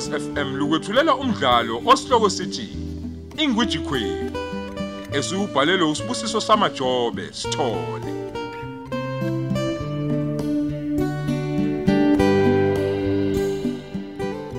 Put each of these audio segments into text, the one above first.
Ukhozi FM lukwethulela umdlalo osihloko sithi Ingwiji Queen. Esubhalelwe usibusiso samajobe sithole.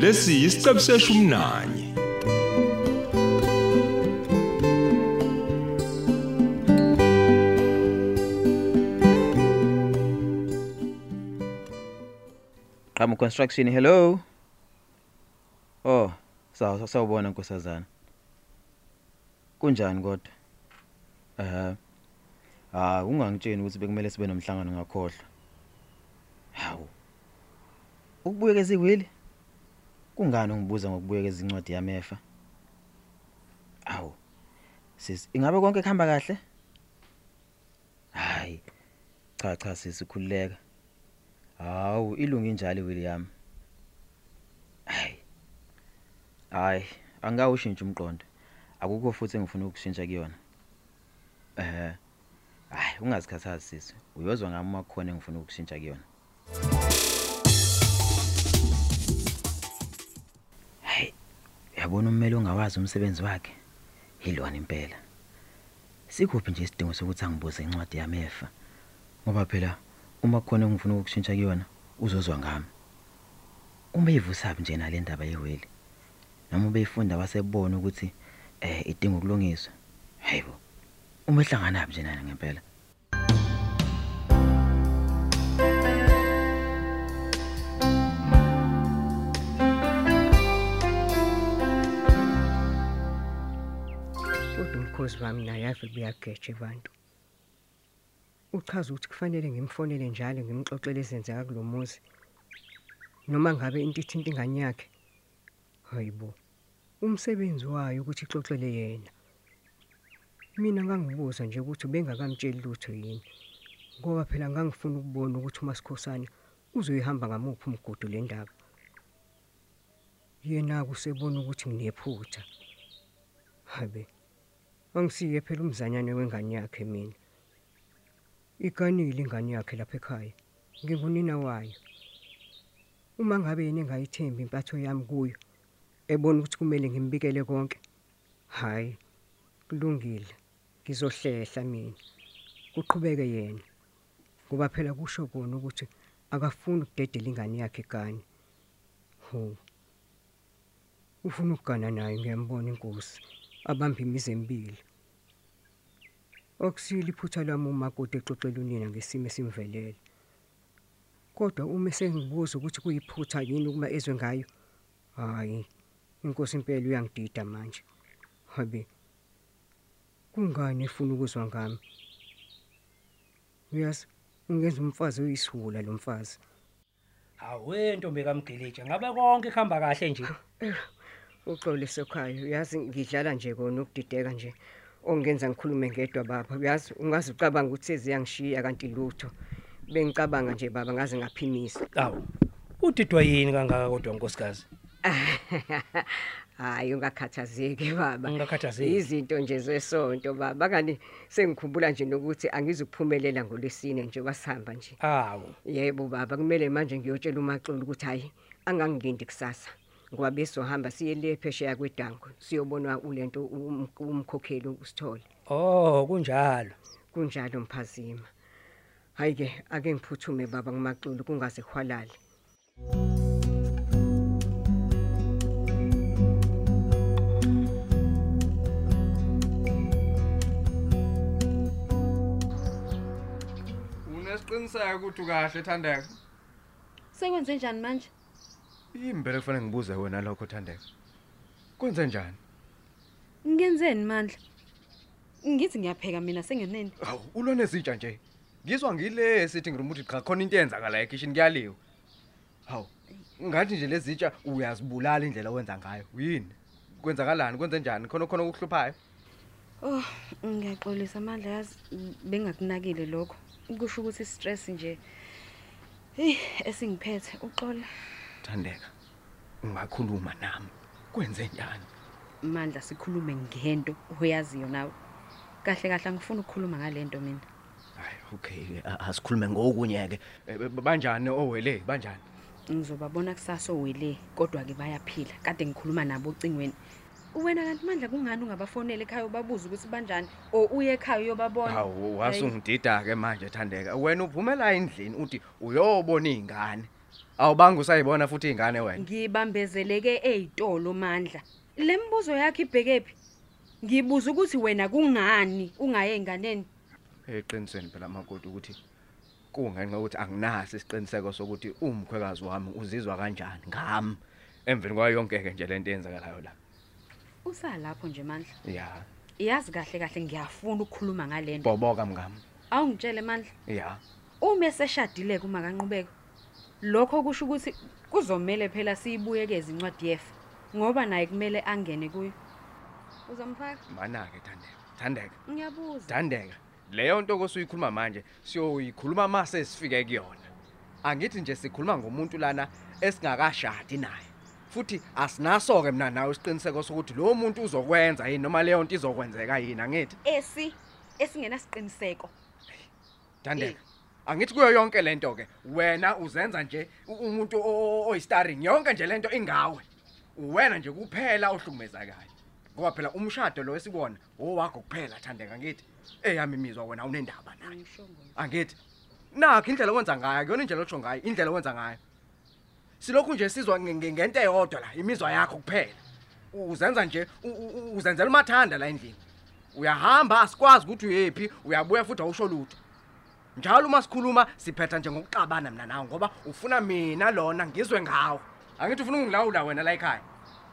lesi isiqebu seshumnanye Qhamu construction hello. Oh, saw sawubona nkosazana. Kunjani kodwa? Eh. Ah, ungangitsheni ukuthi bekumele sibe nomhlangano ngakhohlwa. Hawu. Ukubuyekeza iwili? Kungani ungibuza ngokubuyekeza incwadi yami efa? Awu. Sis, ingabe konke kuhamba kahle? Hayi. Cha cha sisikhululeka. Hawu, ilungi njalo William. Hayi. Hayi, angawushintsha umqondo. Akukho futhi engifuna ukushintsha kuyona. Eh. Hayi, ungazikhathazi sisi. Uyozwa ngami uma kukhona engifuna ukushintsha kuyona. Hayi, yabona ummeli ongawazi umsebenzi wakhe. Yilona impela. Sikuphi nje isidingo sokuthi angibuze incwadi yami efa. Ngoba phela uma kukhona engifuna ukushintsha kuyona uzozwa ngami. Uma ivusapi nje nale ndaba yeweli. Noma beyifunda wasebona ukuthi eh idinga ukulungiswa. Hayibo. Uma ehlangana nje nana ngempela. kodwa umkhosi wami naye ave buyageja abantu uchaza ukuthi kufanele ngimfonele njalo ngimxoxele ezenzeka kulomuzi noma ngabe into ithinta ingane yakhe hayibo umsebenzi wayo ukuthi ixoxele yena. Mina ngangibuza nje ukuthi bengakamtsheli lutho yini ngoba phela ngangifuna ukubona ukuthi uMasikhosana uzoyihamba ngamuphi umgudu le ndaba. Yena kusebona ukuthi nginephutha. Habe angisiye phela umzanyane wengane yakhe mina. Iganile ingane yakhe lapha ekhaya ngingunina wayo. Uma ngabe yena engayithembi impatho yami kuyo ebona ukuthi kumele ngimbikele konke? Hayi kulungile. Ngizohlehla mina. Kuqhubeke yena. Ngoba phela kusho kona ukuthi akafuni ukudedela ingane yakhe igane ho. Ufuna ukugana naye ngiyambona inkosi. Abamba imizi emibili okusile iphutha lami umakoti exoxela unina ngesimo esimvelele. Kodwa uma sengibuza ukuthi kuyiphutha yini uma ezwe ngayo hayi. Inkosi impela uyangidida manje habe kungani efuna ukuzwa ngami uyazi ungenza umfazi uyisihula lo mfazi Awe ntombi kaMgilija ngabe konke kuhamba kahle nje. uxolise ekhaya uyazi ngidlala nje kona ukudideka nje ongenza ngikhulume ngedwa baba uyazi ungaze ucabanga ukuthi seziyangishiya kanti lutho bengicabanga nje baba ngaze ngaphimisa Awu. Udidwa yini kangaka kodwa nkosikazi? hayi ungakhathazeki baba. Ungakhathazeki. izinto nje zesonto baba. Kani sengikhumbula nje nokuthi angizukuphumelela ngolesine nje wasihamba nje. Awu. yebo baba. Kumele manje ngiyotshela umaxolo ukuthi hayi angangilindi kusasa ngoba besohamba siye le phesheya kwedango siyobona ulento um- umkhokheli usithole. Oh, kunjalo. kunjalo mphazima. Hayi ke ake ngiphuthume baba ngumaxolo kungaze khwalale Unesiqiniseko ukuthi ukahle Thandeka? Sekwenze njani manje? Impela kufanele ngibuze wena lokho Thandeka. Kwenze njani? Ngenzeni mandla? Ngithi ngiyapheka mina sengenene. Awu, ulone zitsha nje. Ngizwa ngile sithi ngirumuntu cha khona into eyenza la ekitchen kuyaliwa. Hawu. Ngathi nje lezi zitsha uyazibulala indlela owenza ngayo. Yini? Kwenzakalani? Kwenze njani? Khona khona ukuhluphayo? Oh, ngiyaxolisa mandla yazi bengakunakile lokho. Kusho ukuthi stress nje. Hey, esingiphethe uxola. Thandeka. Ungakhuluma nami. Kwenze njani? Mandla sikhulume ngento oyaziyo nawe. Kahle kahle angifuni ukukhuluma ngalento mina. Hayi, okay, asikhulume ngokunye ke. Eh, Banjani owele? Banjani? ngizobabona kusasa owele kodwa ke bayaphila kade ngikhuluma nabo ocingweni wena kanti mandla kungani ungabafonela ekhaya ubabuza ukuthi banjani? O uye ekhaya uyobabona? Hawu wasungidida-ke manje thandeka. Wena uphumela endlini uthi uyobona iy'ngane? Awubange usayibona futhi iy'ngane wena? Ngibambezeleke ey'tolo mandla. Le mbuzo yakho ibhekephi ngibuza ukuthi wena kungani ungaye enganeni eqinisweni phela makoti ukuthi kungenxa yokuthi anginaso isiqiniseko sokuthi umkhwekazi wami uzizwa kanjani ngami? Emveni kwayo yonke-ke nje le nto eyenzakalayo la. Usalapho nje mandla ya. Yazi kahle kahle ngiyafuna ukukhuluma ngale nto boboka mngami awungitshele mandla. Ya. Uma eseshadile kuma kanqubeko lokho kusho ukuthi kuzomela phela siyibuyekeze incwadi yefa ngoba naye kumele angene kuyo. Uzomfaka? Mana-ke thandeka. Thandeka. Ngiyabuza. Thandeka leyo nto kosuyikhuluma manje siyoyikhuluma ma sesifike kuyona. Angithi nje sikhuluma ngomuntu lana esingakashadi naye. Futhi asinaso-ke mina nawe isiqiniseko sokuthi lowo muntu uzokwenza yini noma leyo nto izokwenzeka yini angithi? Esi esingenasiqiniseko. Thandeka angithi kuyo yonke le nto-ke wena uzenza nje umuntu o- o- oyi-starring yonke nje le nto ingawe. Uwena nje kuphela ohlukumezakayo ngoba phela umshado lo esikuwona owakho kuphela thandeka angithi? Eyami imizwa wena nayo. Angishongo angithi? Nakho indlela owenza ngayo akuyona indlela otsho ngayo indlela owenza ngayo. Silokhu nje sizwa nge- nge- ngento eyodwa la imizwa yakho kuphela. Uzenza nje u- u- u- uzenzela umathanda la endlini. Uyahamba asikwazi ukuthi uyephi uyabuya futhi awusho lutho. Njalo uma sikhuluma siphetha nje ngokuxabana mina nawe ngoba ufuna mina lona ngizwe ngawo angithi ufuna ungilawula wena la ekhaya?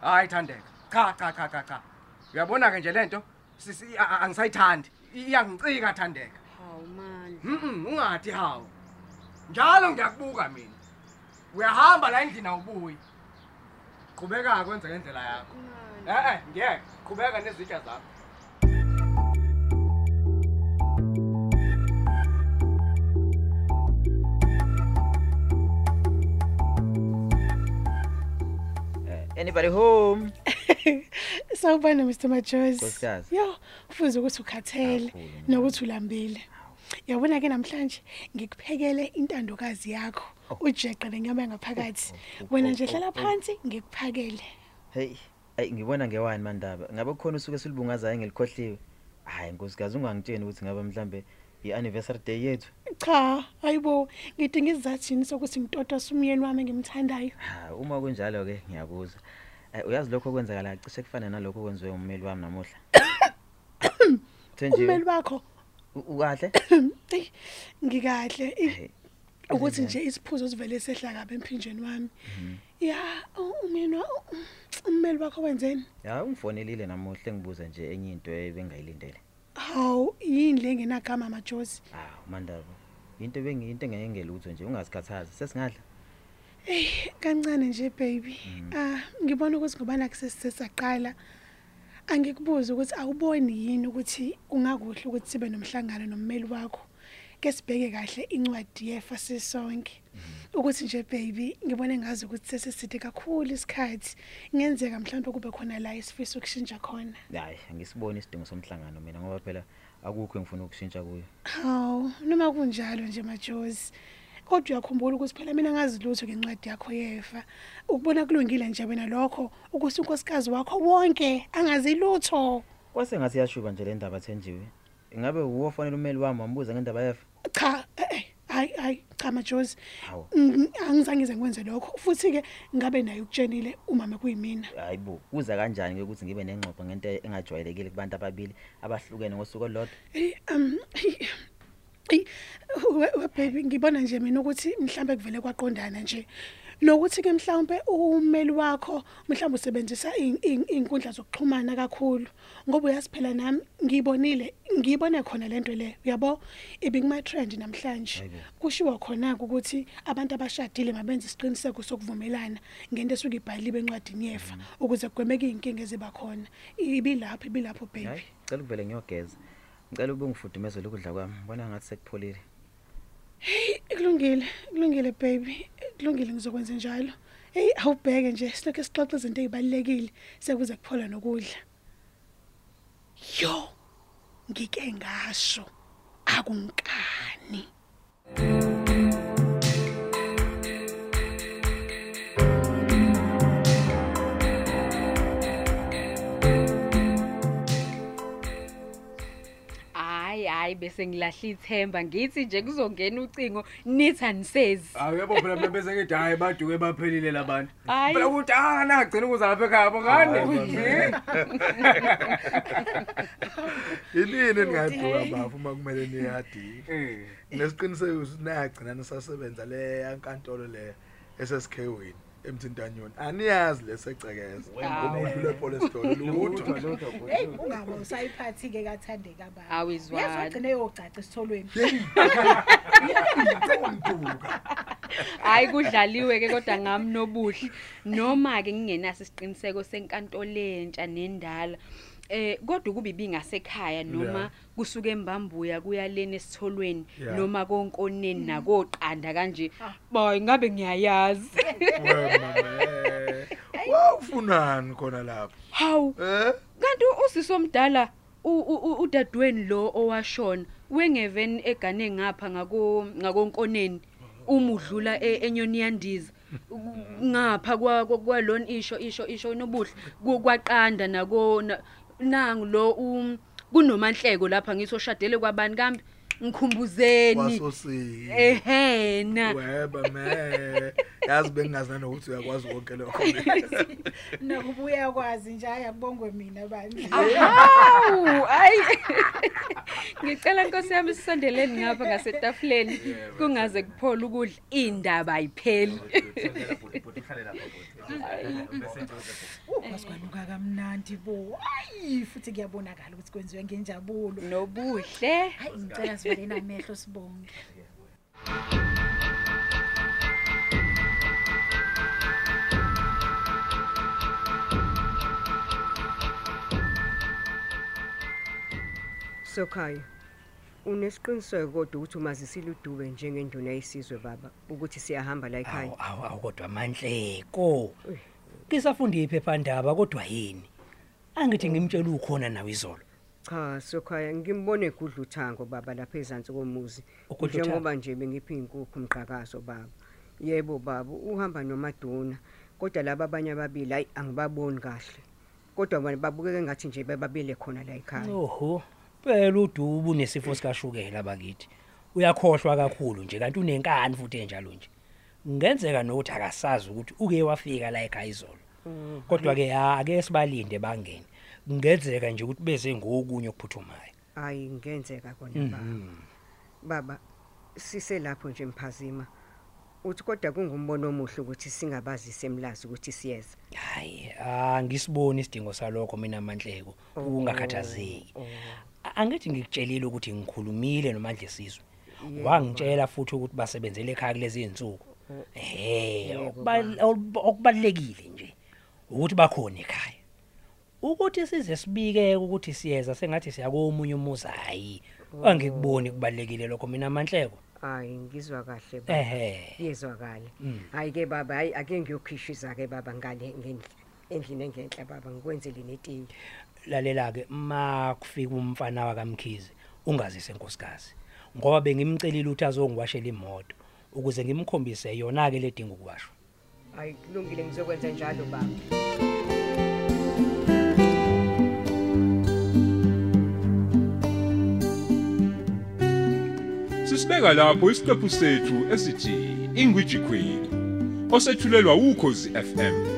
Hayi thandeka. Cha cha cha cha cha. Uyabona-ke nje le nto? Sisi- a- a- angisayithandi. Iyangicika thandeka. Hawu mandla Mhm, ungathi hawo. Njalo ngiyakubuka mina. Uyahamba la endlini awubuyi. Qhubeka kwenza ngendlela yakho. Eh eh, ngiyeke. Qhubeka nezitsha zakho. anybody home Sawubona Mr Majosi. Nkosikazi. Yo, ufuze ukuthi ukhathele Kakhulu, mama. nokuthi ulambile. Yabona ke namhlanje ngikuphekele intandokazi yakho ujeqe lenyama yangaphakathi. oh, Wena oh, nje oh, hlala oh. phansi ngikuphakele. hey ayi ngibona ngewani mandaba ngabe kukhona usuke silibungazayo ngelikhohliwe hayi nkosikazi ungangitsheni ukuthi ngabe mhlambe i-anniversary day yethu Cha, ayibo, ngidinga isizathu sokuthi ngitotose umyeni wami ngimthandayo. ha uma kunjalo-ke ngiyabuza Eh, uyazi lokho okwenzakala cishe kufana nalokho okwenziwe ummeli wami namuhla Ummeli wakho, ukahle eyi, ngikahle. Ukuthi nje isiphuzo sivele sehla kabe emphinjeni wami. Ya, u- umyeni wa ummeli wakho wenzeni? ya ungifonelile namuhla ngibuza nje enye into ebengayilindele Hawu, yini le ngenagama majosi? hawu mandaba into bengi into engengelutho nje ungasikhathazi sesingadla Ey, kancane nje baby. Ah, ngibona ukuthi ngoba nakusesaqala angikubuza ukuthi awuboni yini ukuthi kungakuhle ukuthi sibe nomhlangano nommeli wakho. Ke sibheke kahle incwadi yefa sisonke. Ukuthi nje baby, ngibone ngazi ukuthi sesiside kakhulu isikhathi. Ngenzeka mhlawumbe kube khona la isifisa ukushintsha khona. hayi angisiboni isidingo somhlangano mina ngoba phela akukho engifuna ukushintsha kuyo Hawu, noma kunjalo nje majosi. Kodwa uyakhumbula ukuthi phela mina ngazi lutho ngencwadi yakho yefa. Ukubona kulungile nje wena lokho ukuthi unkosikazi wakho wonke angazi lutho. kwase ngathi yashuba nje le ndaba thenjiwe ingabe uwofonela ummeli wami wambuza ngendaba yefa Cha, eh, eh, hayi hayi cha majosi. hawu Mm, Angizange ngize ngikwenze lokho. Futhi ke ngabe naye ukutshenile umama kuyimina. hayi bo kuza kanjani-ke ukuthi ngibe nengxoxo ngento engajwayelekile kubantu ababili abahlukene ngosuku olulodwa Eh um Ey, we we, baby ngibona nje mina ukuthi mhlambe kuvele kwaqondana nje. Nokuthi ke mhlawumbe ummeli wakho mhlawumbe usebenzisa in- in- inkundla zokuxhumana kakhulu ngoba uyasiphela nami ngibonile ngibone khona lento le uyabo? Ibikuma trend namhlanje. Hayibo. kushiwo khona ukuthi abantu abashadile mabenze isiqiniseko sokuvumelana ngento esuke ibhaliwe encwadini yefa ukuze kugwemeke inkinga eziba khona. Ibilapho ibilapho baby. Hayi cela ukuvele ngiyogeza. Ngicela ube ngifudumezele ukudla kwami. Ngibona ngathi sekupholile. Kulungile, kulungile baby. Kulungile ngizokwenza njalo. Hey, awubheke nje silokho sixoxa izinto ezibalekile sekuze kuphola nokudla. Yo, ngike ngasho akunkani. Hayi bese ngilahla ithemba ngithi nje kuzongena ucingo nithi anisezi Hawu yebo phela mina bese ngithi hayi baduke baphelile labantu. Hayi. Phela ukuthi ah nagcina ukuza lapha ekhaya yabo ngane. Yinini ningaduka bafu uma kumele niyadini. Eh. Nesiqiniseko ukuthi niyagcina nisasebenza le yankantolo le esesikhewini emthintanyoni. Aniyazi lesecekeza. Umuntu lepolice store lutho. Hey ungaba usayiphathi ke kathandeka baba. Awizwani. Yazogcina yocaca esitholweni. hayi kudlaliwe ke kodwa ngami nobuhle noma ke ngingenaso isiqiniseko senkantolo lentsha nendala Eh kodwa kube ibingasekhaya noma kusuka embambuya kuya leni esitholweni noma konkoneni nakoqanda kanje boy ngabe ngiyayazi. Me. Wawufunani khona lapha? hawu Eh? kanti usisomdala u- u- u- udadweni lo owashona wengeveni egane ngapha ngako ngakonkoneni uma udlula e- enyoni yandiza. Ngapha kwa- kwa- kwalona isho isho isho nobuhle kwaqanda nako na- nangu lo um kunomanhleko lapha ngisoshadele kwabani kambe ngikhumbuzeni Wasosi. ehena Weba me. Yazi bengazi nanokuthi uyakwazi konke lokho. Nokubuya kwazi nje ayabongwe mina bandla. Hawu, ayi. Ngicela Nkosi yami sisondeleni ngapha ngasetafuleni kungaze kuphole ukudla indaba ayipheli. Kwasikwanuka kamnandi bo. Hayi futhi kuyabonakala ukuthi kwenziwe ngenjabulo. Nobuhle. Hayi ngicela sivele namehlo sibonge. Sokhaya. Unesiqiniseko kodwa ukuthi umazisile udube njengenduna yesizwe baba ukuthi siyahamba la ekhaya. Awu awu kodwa manhleko. Kisafunda iphephandaba kodwa yini? Angithi ngimtshela ukhona nawe izolo. Cha Sokhaya ngimbone egudla uthango baba lapha ezantsi komuzi. Njengoba nje bengiphi inkukhu umqhakazo baba. Yebo baba uhamba nomaduna kodwa laba abanye ababili hayi angibaboni kahle. Kodwa bona babukeke ngathi nje bebabile khona la ekhaya. Oho. Phela udubu nesifo sikashukela bakithi. Uyakhohlwa kakhulu nje kanti unenkani futhi enjalo nje. Ngenzeka nokuthi akasazi ukuthi uke wafika la ekhaya izolo. Kodwa ke ake sibalinde bangene. Kungenzeka nje ukuthi beze ngokunye okuphuthumayo. Hayi ngenzeka kona baba. Baba sise lapho nje mphazima. Uthi kodwa kungumbono omuhle ukuthi singabazi semlazi ukuthi siyeza. Hayi, angisiboni isidingo salokho mina manhleko ungakhathazeki. A- Angithi ngikutshelile ukuthi ngikhulumile nomandla esizwe. Wangitshela futhi ukuthi basebenzele ekhaya kulezi insuku. Eh, okubal- okubalekile nje ukuthi bakhona ekhaya. Ukuthi size sibike ukuthi siyeza sengathi siyakomunye umuzi hayi. Angikuboni kubalekile lokho mina manhleko. Hayi ngizwa kahle baba. Ehhe. Yezwakala. Mm. Hayi ke baba hayi ake ngiyokhishisa ke baba ngale ngendle. Endlini engenhla baba ngikwenzele netiye. Lalela ke ma kufika umfana wakamkhize ungazise nkosikazi. Ngoba bengimcelile ukuthi azongiwashela imoto ukuze ngimkhombise yona ke ledinga ukuwashwa. Hayi kulungile ngizokwenza njalo baba. Sisibeka lapho isiqephu sethu esithi Ingwiji Queen osethulelwa ukhozi FM